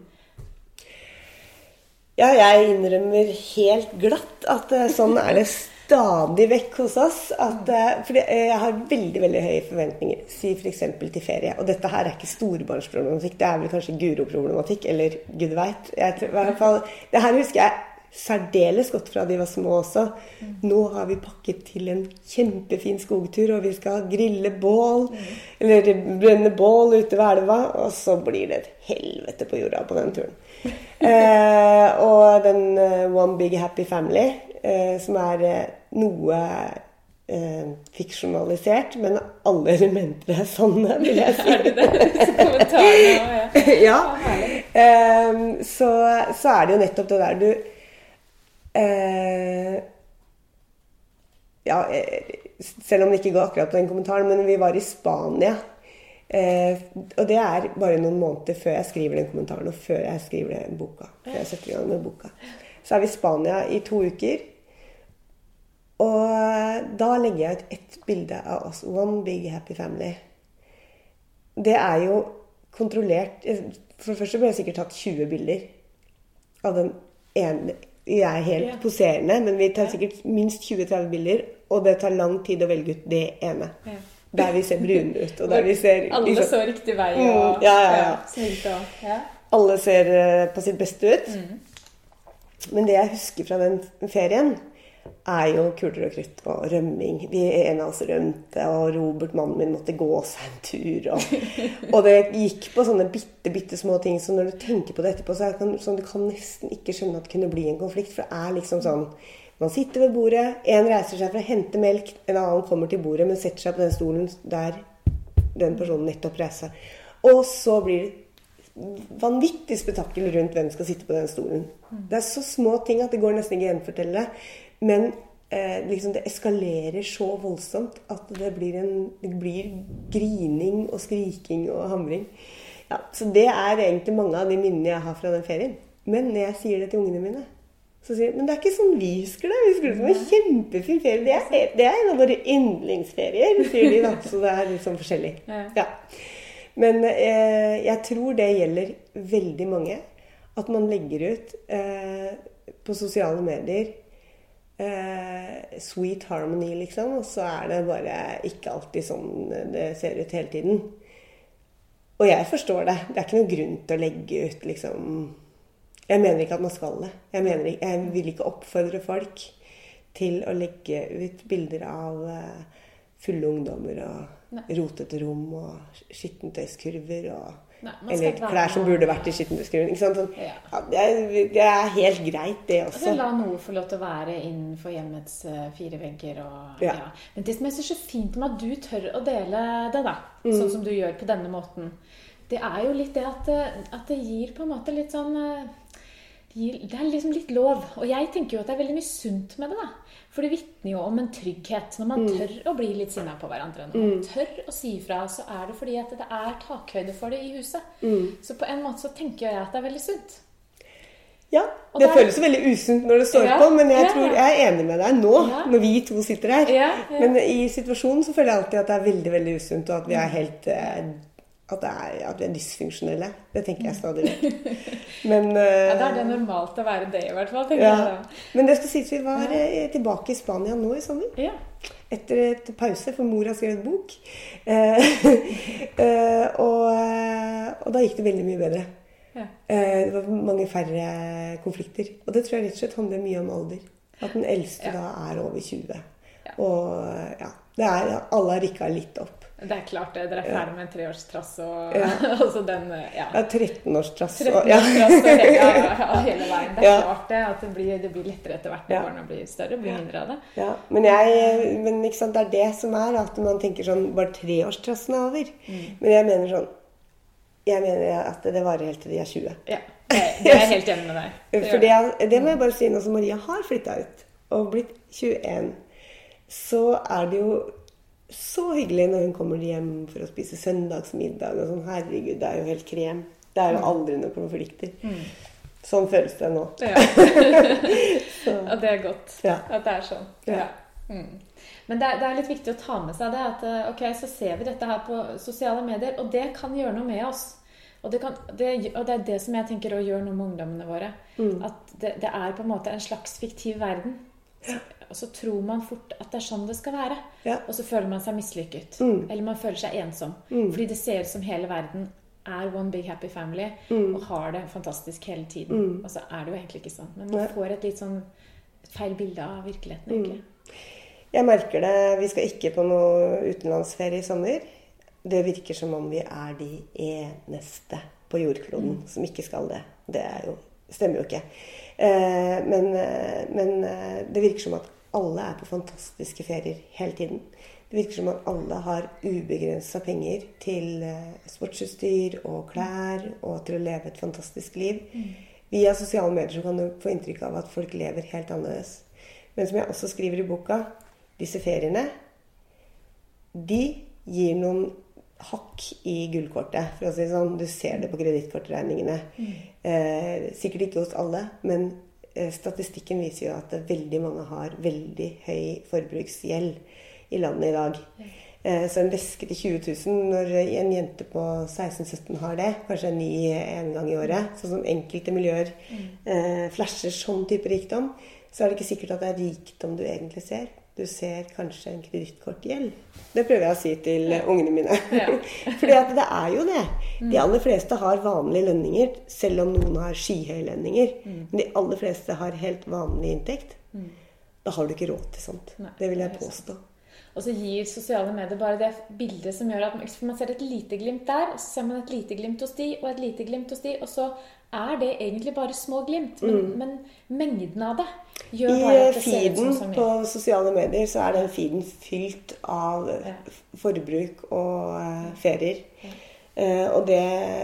Ja, jeg innrømmer helt glatt at eh, sånn er det stadig vekk hos oss. At, For eh, jeg har veldig veldig høye forventninger. Si f.eks. til ferie. Og dette her er ikke storbarnsproblematikk, Det er vel kanskje Guro-problematikk. Eller gud veit. Det her husker jeg særdeles godt fra de var små også. Nå har vi pakket til en kjempefin skogtur, og vi skal grille bål. Eller brenne bål ute ved elva. Og så blir det et helvete på jorda på den turen. [laughs] Eh, og den eh, One Big Happy Family, eh, som er eh, noe eh, fiksjonalisert, men alle elementer er sanne, vil jeg si. Er det det? Kommentarene [laughs] ja. ja. Ehm, så, så er det jo nettopp det der du eh, Ja, eh, selv om det ikke går akkurat på den kommentaren, men vi var i Spania. Eh, og det er bare noen måneder før jeg skriver den kommentaren, og før jeg skriver den boka. Før jeg setter i gang med boka. Så er vi i Spania i to uker. Og da legger jeg ut ett bilde av oss. One big happy family. Det er jo kontrollert For det første ble det sikkert tatt 20 bilder av den ene Jeg er helt Ja. poserende, men vi tar Ja. sikkert minst 20-30 bilder. Og det tar lang tid å velge ut det ene. Ja. Der vi ser brune ut, og der vi ser [laughs] Alle liksom, så riktig vei Mm, og ja, ja, ja. og ja. alle ser eh, på sitt beste ut. Mm. Men det jeg husker fra den ferien, er jo kuler og krutt og rømming. Vi, en av oss rømte, og Robert, mannen min, måtte gå seg en tur. Og, og det gikk på sånne bitte, bitte små ting, så når du tenker på det etterpå, så det sånn du kan nesten ikke skjønne at det kunne bli en konflikt. For det er liksom sånn Man sitter ved bordet, en reiser seg for å hente melk, en annen kommer til bordet, men setter seg på den stolen der den personen nettopp reiser. Og så blir det vanvittig spetakkel rundt hvem skal sitte på den stolen. Det er så små ting at det går nesten ikke å gjenfortelle. Men eh, liksom det eskalerer så voldsomt at det blir, en, det blir grining og skriking og hamring. Ja, så det er egentlig mange av de minnene jeg har fra den ferien. Men når jeg sier det til ungene mine, så sier de men det er ikke sånn vi husker det. Vi husker det som en kjempefin ferie. Det er, det er en av våre yndlingsferier, sier de da. [laughs] Så det er liksom forskjellig. Ja. Ja. Men eh, jeg tror det gjelder veldig mange. At man legger ut eh, på sosiale medier eh, sweet harmony, liksom. Og så er det bare ikke alltid sånn det ser ut hele tiden. Og jeg forstår det. Det er ikke noen grunn til å legge ut liksom Jeg mener ikke at man skal det. Jeg, mener, jeg vil ikke oppfordre folk til å legge ut bilder av eh, fulle ungdommer og Nei. rotete rom og skittentøyskurver og Nei, Eller klær som burde vært i skittentøyskurven. Sånn, Ja. ja, det, det er helt greit, det Altså, også. la noe få lov til å være innenfor hjemmets eh, fire vegger. Og, ja. Men det som jeg syns er så fint med at du tør å dele det, da, Mm. sånn som du gjør på denne måten, det er jo litt det at, eh, at det gir på en måte litt sånn eh, det gir- det er liksom litt lov. Og jeg tenker jo at det er veldig mye sunt med det. da. For det vitner jo om en trygghet. Når man tør å bli litt sinna på hverandre, når man tør å si ifra, så er det fordi at det er takhøyde for det i huset. Så på en måte så tenker jeg at det er veldig sunt. Ja, Det det er- føles veldig usunt når det står Ja, på, men jeg ja. tror jeg er enig med deg nå, når vi to sitter her. Men i situasjonen så føler jeg alltid at det er veldig veldig usunt, og at vi er helt eh, at, det er, at vi er dysfunksjonelle. Det tenker jeg stadig vekk. [laughs] Men, uh, Ja, Da er det normalt å være det, i hvert fall. tenker ja. jeg da. Men det skal sies vi var eh, tilbake i Spania nå i sommer. Ja. etter et pause, for mor har skrevet bok. Uh, [laughs] eh, og, eh, og da gikk det veldig mye bedre. Ja. Eh, det var mange færre konflikter. Og det tror jeg rett og slett handler mye om alder. At den eldste da er over 20. Ja. Og eh, ja, det er, alle har rikka litt opp. Det er klart det. Dere er ferdig med en treårstrass og Ja. [laughs] altså den Ja. Ja, 13-årstrass. 13 og- ja. og hele, [laughs] hele veien. Det er Ja. klart det. At det blir, det blir lettere etter hvert når Ja. barna blir større. Blir mindre av det. Ja, men, jeg, men ikke sant, det er det som er at man tenker sånn Bare treårstrassen er over. Mm. Men jeg mener sånn Jeg mener at det varer helt til de er 20. Ja. Det er jeg helt enig med deg. For [laughs] det, det. det må jeg bare si, nå som Maria har flytta ut og blitt 21, så er det jo så hyggelig når hun kommer hjem for å spise søndagsmiddag og sånn. Herregud, det er jo helt krem. Det er jo aldri noen konflikter. Sånn føles det nå. Ja. [laughs] ja, det er godt Ja. at det er sånn. Ja. Mm. Men det er, det er litt viktig å ta med seg det at eh, ok, så ser vi dette her på sosiale medier, og det kan gjøre noe med oss. Og det, kan, det, og det er det som jeg tenker å gjøre noe med ungdommene våre. At det, det er på en måte en slags fiktiv verden. Og så tror man fort at det er sånn det skal være. Ja. Og så føler man seg mislykket. Mm. Eller man føler seg ensom. Fordi det ser ut som hele verden er one big happy family Mm. og har det fantastisk hele tiden. Og så er det jo egentlig ikke sånn. Men man får et litt sånn feil bilde av virkeligheten, egentlig. Jeg merker det. Vi skal ikke på noe utenlandsferie i sommer. Det virker som om vi er de eneste på jordkloden som ikke skal det. Det jo, stemmer jo ikke. Eh, men, eh, men eh, det virker som at alle er på fantastiske ferier hele tiden. Det virker som at alle har ubegrensa penger til sportsutstyr og klær og til å leve et fantastisk liv. Via sosiale medier så kan du få inntrykk av at folk lever helt annerledes. Men som jeg også skriver i boka, disse feriene, de gir noen hakk i gullkortet, for å si det sånn. Du ser det på kredittkortregningene. Eh, sikkert ikke hos alle, men eh, statistikken viser jo at veldig mange har veldig høy forbruksgjeld i landet i dag. Eh, så en veske til 20 000, når en jente på 16-17 har det, kanskje en ny en gang i året, sånn som enkelte miljøer eh, flasher sånn type rikdom, så er det ikke sikkert at det er rikdom du egentlig ser. Du ser kanskje en kredittkortgjeld. Det prøver jeg å si til ja. ungene mine. Ja. [laughs] Fordi at det er jo det. De aller fleste har vanlige lønninger, selv om noen har skyhøye lønninger. Men de aller fleste har helt vanlig inntekt. da har du ikke råd til sånt. Nei, det vil jeg det påstå. Og så gir sosiale medier bare det bildet som gjør at man- man ser et lite glimt der, og så ser man et lite glimt hos de, og et lite glimt hos de, og så er det egentlig bare små glimt. Men, men mengden av det gjør Mm. Bare eh, at det ser ut feeden som så på sosiale medier så er den feeden fylt av Ja. forbruk og uh, ferier. Eh, og det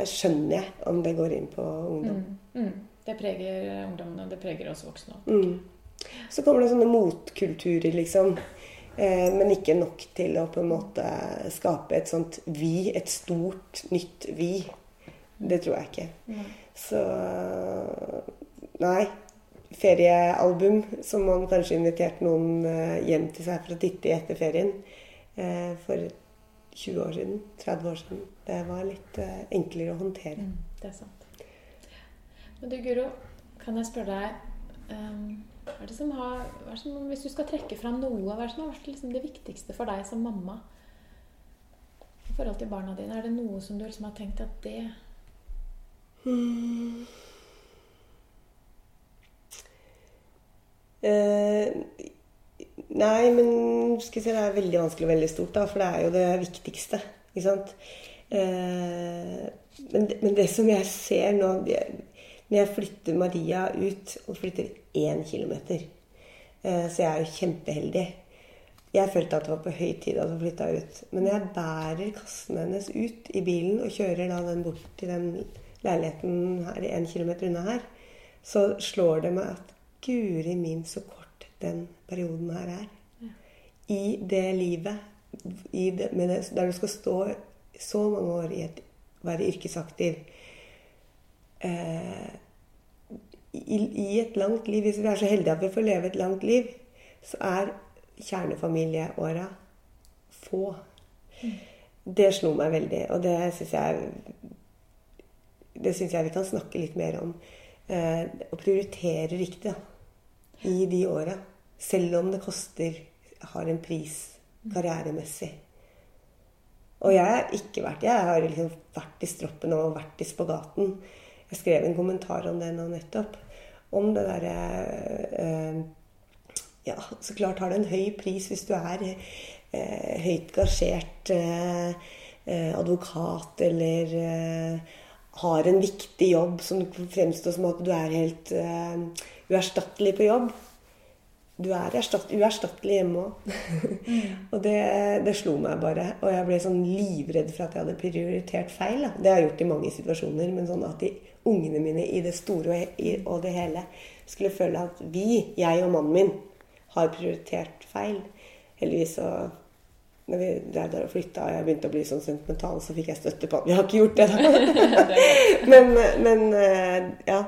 skjønner jeg om det går inn på ungdom. Mm, mm. Det preger ungdommene, og det preger oss voksne òg. Mm. Så kommer det sånne motkulturer, liksom. Eh, men ikke nok til å på en måte skape et sånt vi, et stort, nytt vi. Det tror jeg ikke. Så Nei. Feriealbum som man kanskje inviterte noen eh, hjem til seg for å titte i etter ferien eh, for 20 år siden, 30 år siden. Det var litt eh, enklere å håndtere. Mm, det er sant. Men du, Guro, kan jeg spørre deg um hva er det som har, det som, Hvis du skal trekke fram noe, hva er det som har vært liksom det viktigste for deg som mamma i forhold til barna dine? Er det noe som du liksom har tenkt at det Eh, nei, men skal jeg si, det er veldig vanskelig og veldig stort, da, for det er jo det viktigste. Ikke sant? Eh, men, men det som jeg ser nå det- Når jeg flytter Maria ut, og flytter én kilometer, eh, så jeg er jo kjempeheldig. Jeg følte at det var på høy tid at hun flytta ut. Men jeg bærer kassen hennes ut i bilen og kjører da den bort til den leiligheten her en kilometer unna her, så slår det meg at guri min så kort den perioden her er. I det livet i det, med det, der du skal stå så mange år i et, være yrkesaktiv eh, i, I et langt liv, hvis vi er så heldige at vi får leve et langt liv, så er kjernefamilieåra få. Det slo meg veldig, og det syns jeg Det syns jeg vi kan snakke litt mer om. Eh, å prioritere riktig da, i de åra. Selv om det koster Har en pris karrieremessig. Og jeg har ikke vært Jeg har liksom vært i stroppen og vært i spagaten. Jeg skrev en kommentar om det nå nettopp. Om det derre eh, Ja, så klart har det en høy pris hvis du er eh, høyt gasjert eh, eh, advokat eller eh, har en viktig jobb som fremstår som at du er helt uh, uerstattelig på jobb. Du er erstatt, uerstattelig hjemme òg. [laughs] og det, det slo meg bare. Og jeg ble sånn livredd for at jeg hadde prioritert feil. Da. Det har jeg gjort i mange situasjoner. Men sånn at de ungene mine i det store og, i, og det hele skulle føle at vi, jeg og mannen min, har prioritert feil. Heldigvis så når vi drev der og flytta og jeg begynte å bli sånn sentimental, så fikk jeg støtte på at vi har ikke gjort det. da. [laughs] men, men eh, ja.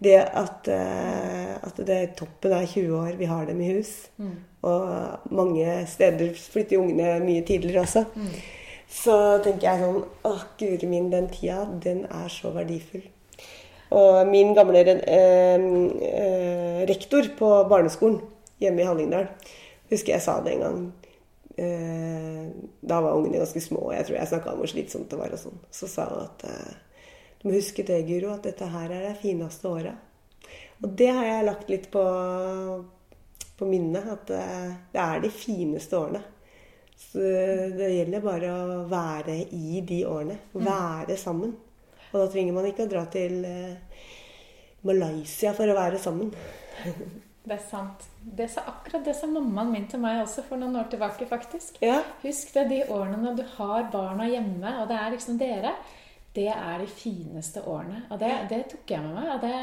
Det at, eh, at det toppen er 20 år, vi har dem i hus. Og mange steder flytter ungene mye tidligere også. Så tenker jeg sånn Å, guri min, den tida, den er så verdifull. Og min gamle eh, eh, rektor på barneskolen hjemme i Hallingdal, husker jeg sa det en gang. Eh, da var ungene ganske små, og jeg tror jeg snakka om hvor slitsomt det var. og sånn. Så sa hun at eh, du må huske det, Guro, at dette her er de fineste åra. Og det har jeg lagt litt på, på minnet, at eh, det er de fineste årene. Så det gjelder bare å være i de årene. Være sammen. Og da trenger man ikke å dra til Malaysia for å være sammen. [laughs] Det er sant. Det sa akkurat det sa mammaen min til meg også for noen år tilbake, faktisk. Ja. Husk det, de årene når du har barna hjemme, og det er liksom dere, det er de fineste årene. Og det, det tok jeg med meg. Og det,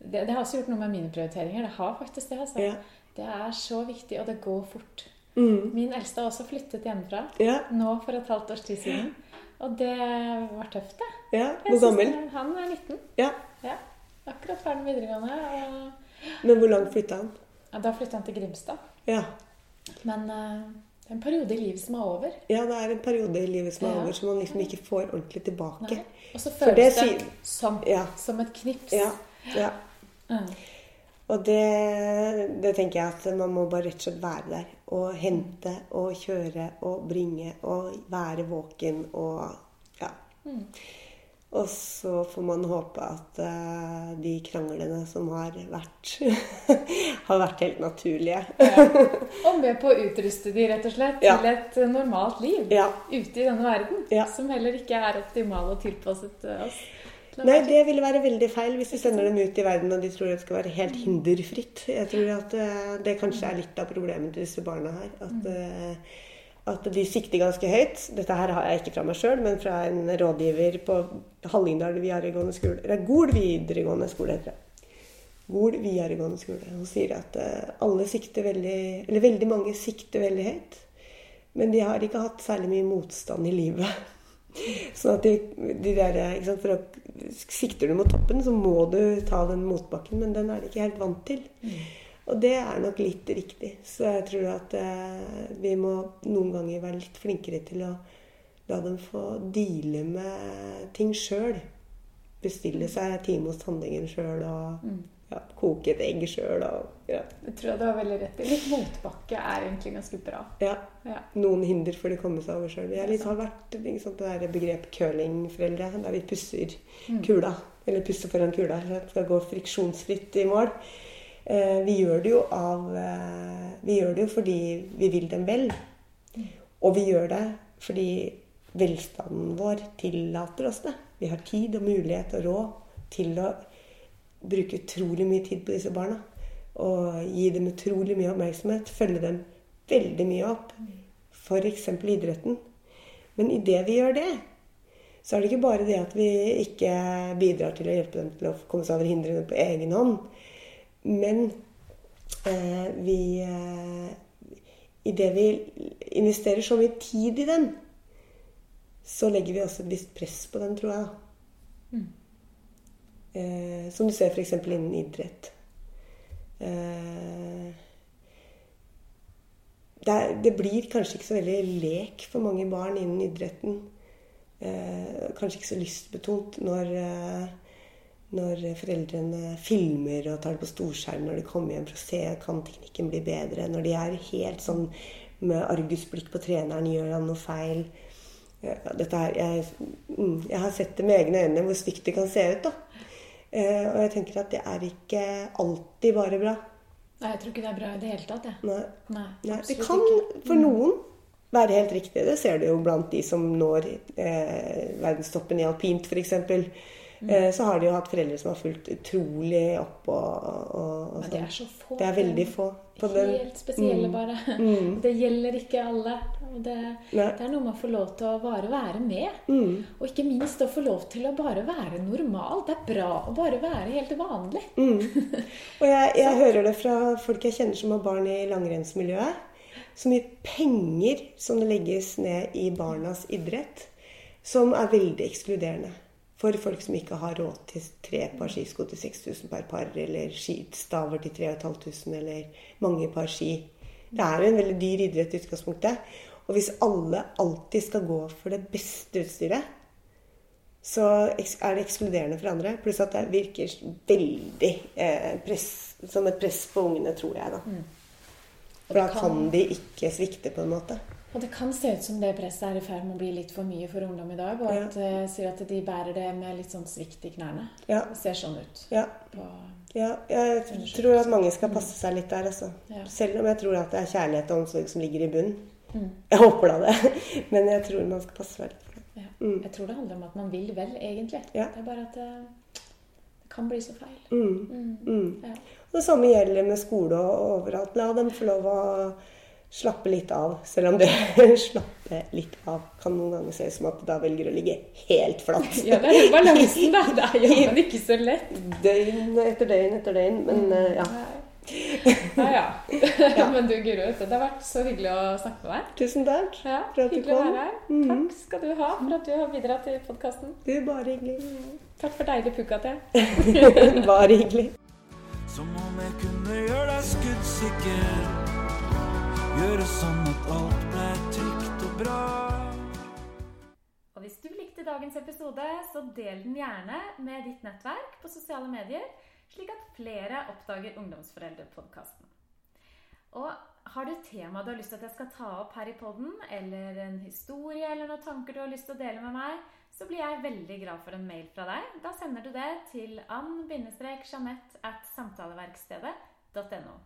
det, det har også gjort noe med mine prioriteringer. Det har faktisk det. Altså. Ja. Det er så viktig, og det går fort. Mm. Min eldste har også flyttet hjemmefra. Ja. Nå for et halvt års tid siden. Og det var tøft, det. ja. Hvor gammel? Han er 19. Ja. Ja. Akkurat ferdig med videregående. Og Men hvor langt flytta han? ja, da flytta han til Grimstad. Ja. Men uh, det er en periode i livet som er over. ja, det er en periode i livet som er Ja. over, som man liksom ikke får ordentlig tilbake. Nei. Og så føles det det, som, Ja. som et knips. Ja. ja. Mm. Og det, det tenker jeg at man må bare rett og slett være der. Og hente og kjøre og bringe og være våken og ja. Og så får man håpe at uh, de kranglene som har vært, [laughs] har vært helt naturlige. ja. [laughs] Og med på å utruste de rett og slett Ja. til et normalt liv Ja. ute i denne verden. Som heller ikke er optimal og tilpasset eh, oss. Nei, det ville være veldig feil hvis du sender dem ut i verden og de tror det skal være helt hinderfritt. Jeg tror at eh, det kanskje er litt av problemet til disse barna her. At, eh, at de sikter ganske høyt. Dette her har jeg ikke fra meg sjøl, men fra en rådgiver på Hallingdal videregående skole. Eller Gol videregående skole, heter det. Gol videregående skole. Hun sier at eh, alle sikter veldig Eller veldig mange sikter veldig høyt. Men de har ikke hatt særlig mye motstand i livet. [laughs] Sånn at de, de der, ikke sant, for å, Sikter du mot toppen, så må du ta den motbakken, men den er de ikke helt vant til. Og det er nok litt riktig. Så jeg tror at eh, vi må noen ganger være litt flinkere til å la dem få deale med ting sjøl. Bestille seg time hos tannlegen sjøl og ja, koke et egg sjøl og ja. Det tror jeg du har veldig rett i. Litt motbakke er egentlig ganske bra. ja. Ja. Noen hinder for de komme seg over sjøl. Jeg liksom har vært liksom, det der begrepet curlingforeldre, der vi pusser kula. Eller pusser foran kula, det skal gå friksjonsfritt i mål. Eh, vi gjør det jo av eh, Vi gjør det jo fordi vi vil dem vel. Og vi gjør det fordi velstanden vår tillater oss det. Vi har tid og mulighet og råd til å bruke utrolig mye tid på disse barna. Og gi dem utrolig mye oppmerksomhet. Følge dem veldig mye opp. F.eks. idretten. Men idet vi gjør det, så er det ikke bare det at vi ikke bidrar til å hjelpe dem til å komme seg over hindrene på egen hånd. Men eh, vi eh, Idet vi investerer så mye tid i den, så legger vi også et visst press på den, tror jeg. Eh, som du ser f.eks. innen idrett. Eh, det, er, det blir kanskje ikke så veldig lek for mange barn innen idretten. Eh, kanskje ikke så lystbetont når, eh, når foreldrene filmer og tar det på storskjerm når de kommer hjem for å se kan teknikken bli bedre. Når de er helt sånn med argusblikk på treneren, gjør han noe feil? Her, jeg, mm, jeg har sett det med egne øyne hvor stygt det kan se ut. da. Eh, og jeg tenker at det er ikke alltid bare bra. Nei, jeg tror ikke det er bra i det hele tatt. Jeg. Nei. Nei, Nei, det kan ikke. for noen være helt riktig. Det ser du jo blant de som når eh, verdenstoppen i alpint, f.eks. Eh, så har de jo hatt foreldre som har fulgt utrolig opp og, og, og det sånn. er så få. Det er veldig få. På den- Helt spesielle, Mm. bare. Mm. [laughs] Det gjelder ikke alle. Det, det er noe med å få lov til å bare være med. Mm. Og ikke minst å få lov til å bare være normal. Det er bra å bare være helt vanlig. Mm. [laughs] Og jeg, jeg hører det fra folk jeg kjenner som har barn i langrennsmiljøet. Så mye penger som legges ned i barnas idrett, som er veldig ekskluderende. For folk som ikke har råd til tre par skisko til 6000 per par, eller skistaver til 3500, eller mange par ski. Det er jo en veldig dyr idrett i utgangspunktet. Og hvis alle alltid skal gå for det beste utstyret, så er det ekskluderende for andre. Pluss at det virker veldig eh, press, som et press på ungene, tror jeg. da. For da kan de ikke svikte, på en måte. Og det kan se ut som det presset er i ferd med å bli litt for mye for ungdom i dag. Og Ja. at jeg sier at de bærer det med litt sånn svikt i knærne. Ja, Det ser sånn ut. ja, ja. Jeg tror at mange skal passe seg litt der, altså. Selv om jeg tror at det er kjærlighet og omsorg som ligger i bunnen. Mm. Jeg håper da det. [laughs] Men jeg tror man skal passe seg litt for det. Mm. Jeg tror det handler om at man vil vel, egentlig. Ja. Det er bare at det, det kan bli så feil. Mm. Mm. Mm. Ja. Og det samme gjelder med skole og overalt. La dem få lov å slappe litt av. Selv om det [laughs] slappe litt av kan noen ganger se ut som at da velger å ligge helt flatt. ja, det er jo balansen, da. [laughs] Det er jo ikke så lett. Døgn etter døgn etter døgn. Men uh, ja. Nei. [laughs] Ja, ja. Men du, Guro, det har vært så hyggelig å snakke med deg. Tusen takk Ja, for at du Hyggelig å være her. Mhm. Takk skal du ha for at du har bidratt til podkasten. Du, bare hyggelig. Takk for deilig pukkate. bare hyggelig. Som om jeg kunne gjøre deg skuddsikker. Gjøre sånn at alt ble trygt og bra. Og hvis du likte dagens episode, så del den gjerne med ditt nettverk på sosiale medier, slik at flere oppdager Ungdomsforeldrepodkasten. Og har du et tema du har lyst til at jeg skal ta opp her i podden, eller en historie eller noen tanker du har lyst til å dele med meg, så blir jeg veldig glad for en mail fra deg. Da sender du det til ann-jeanette at samtaleverkstedet.no.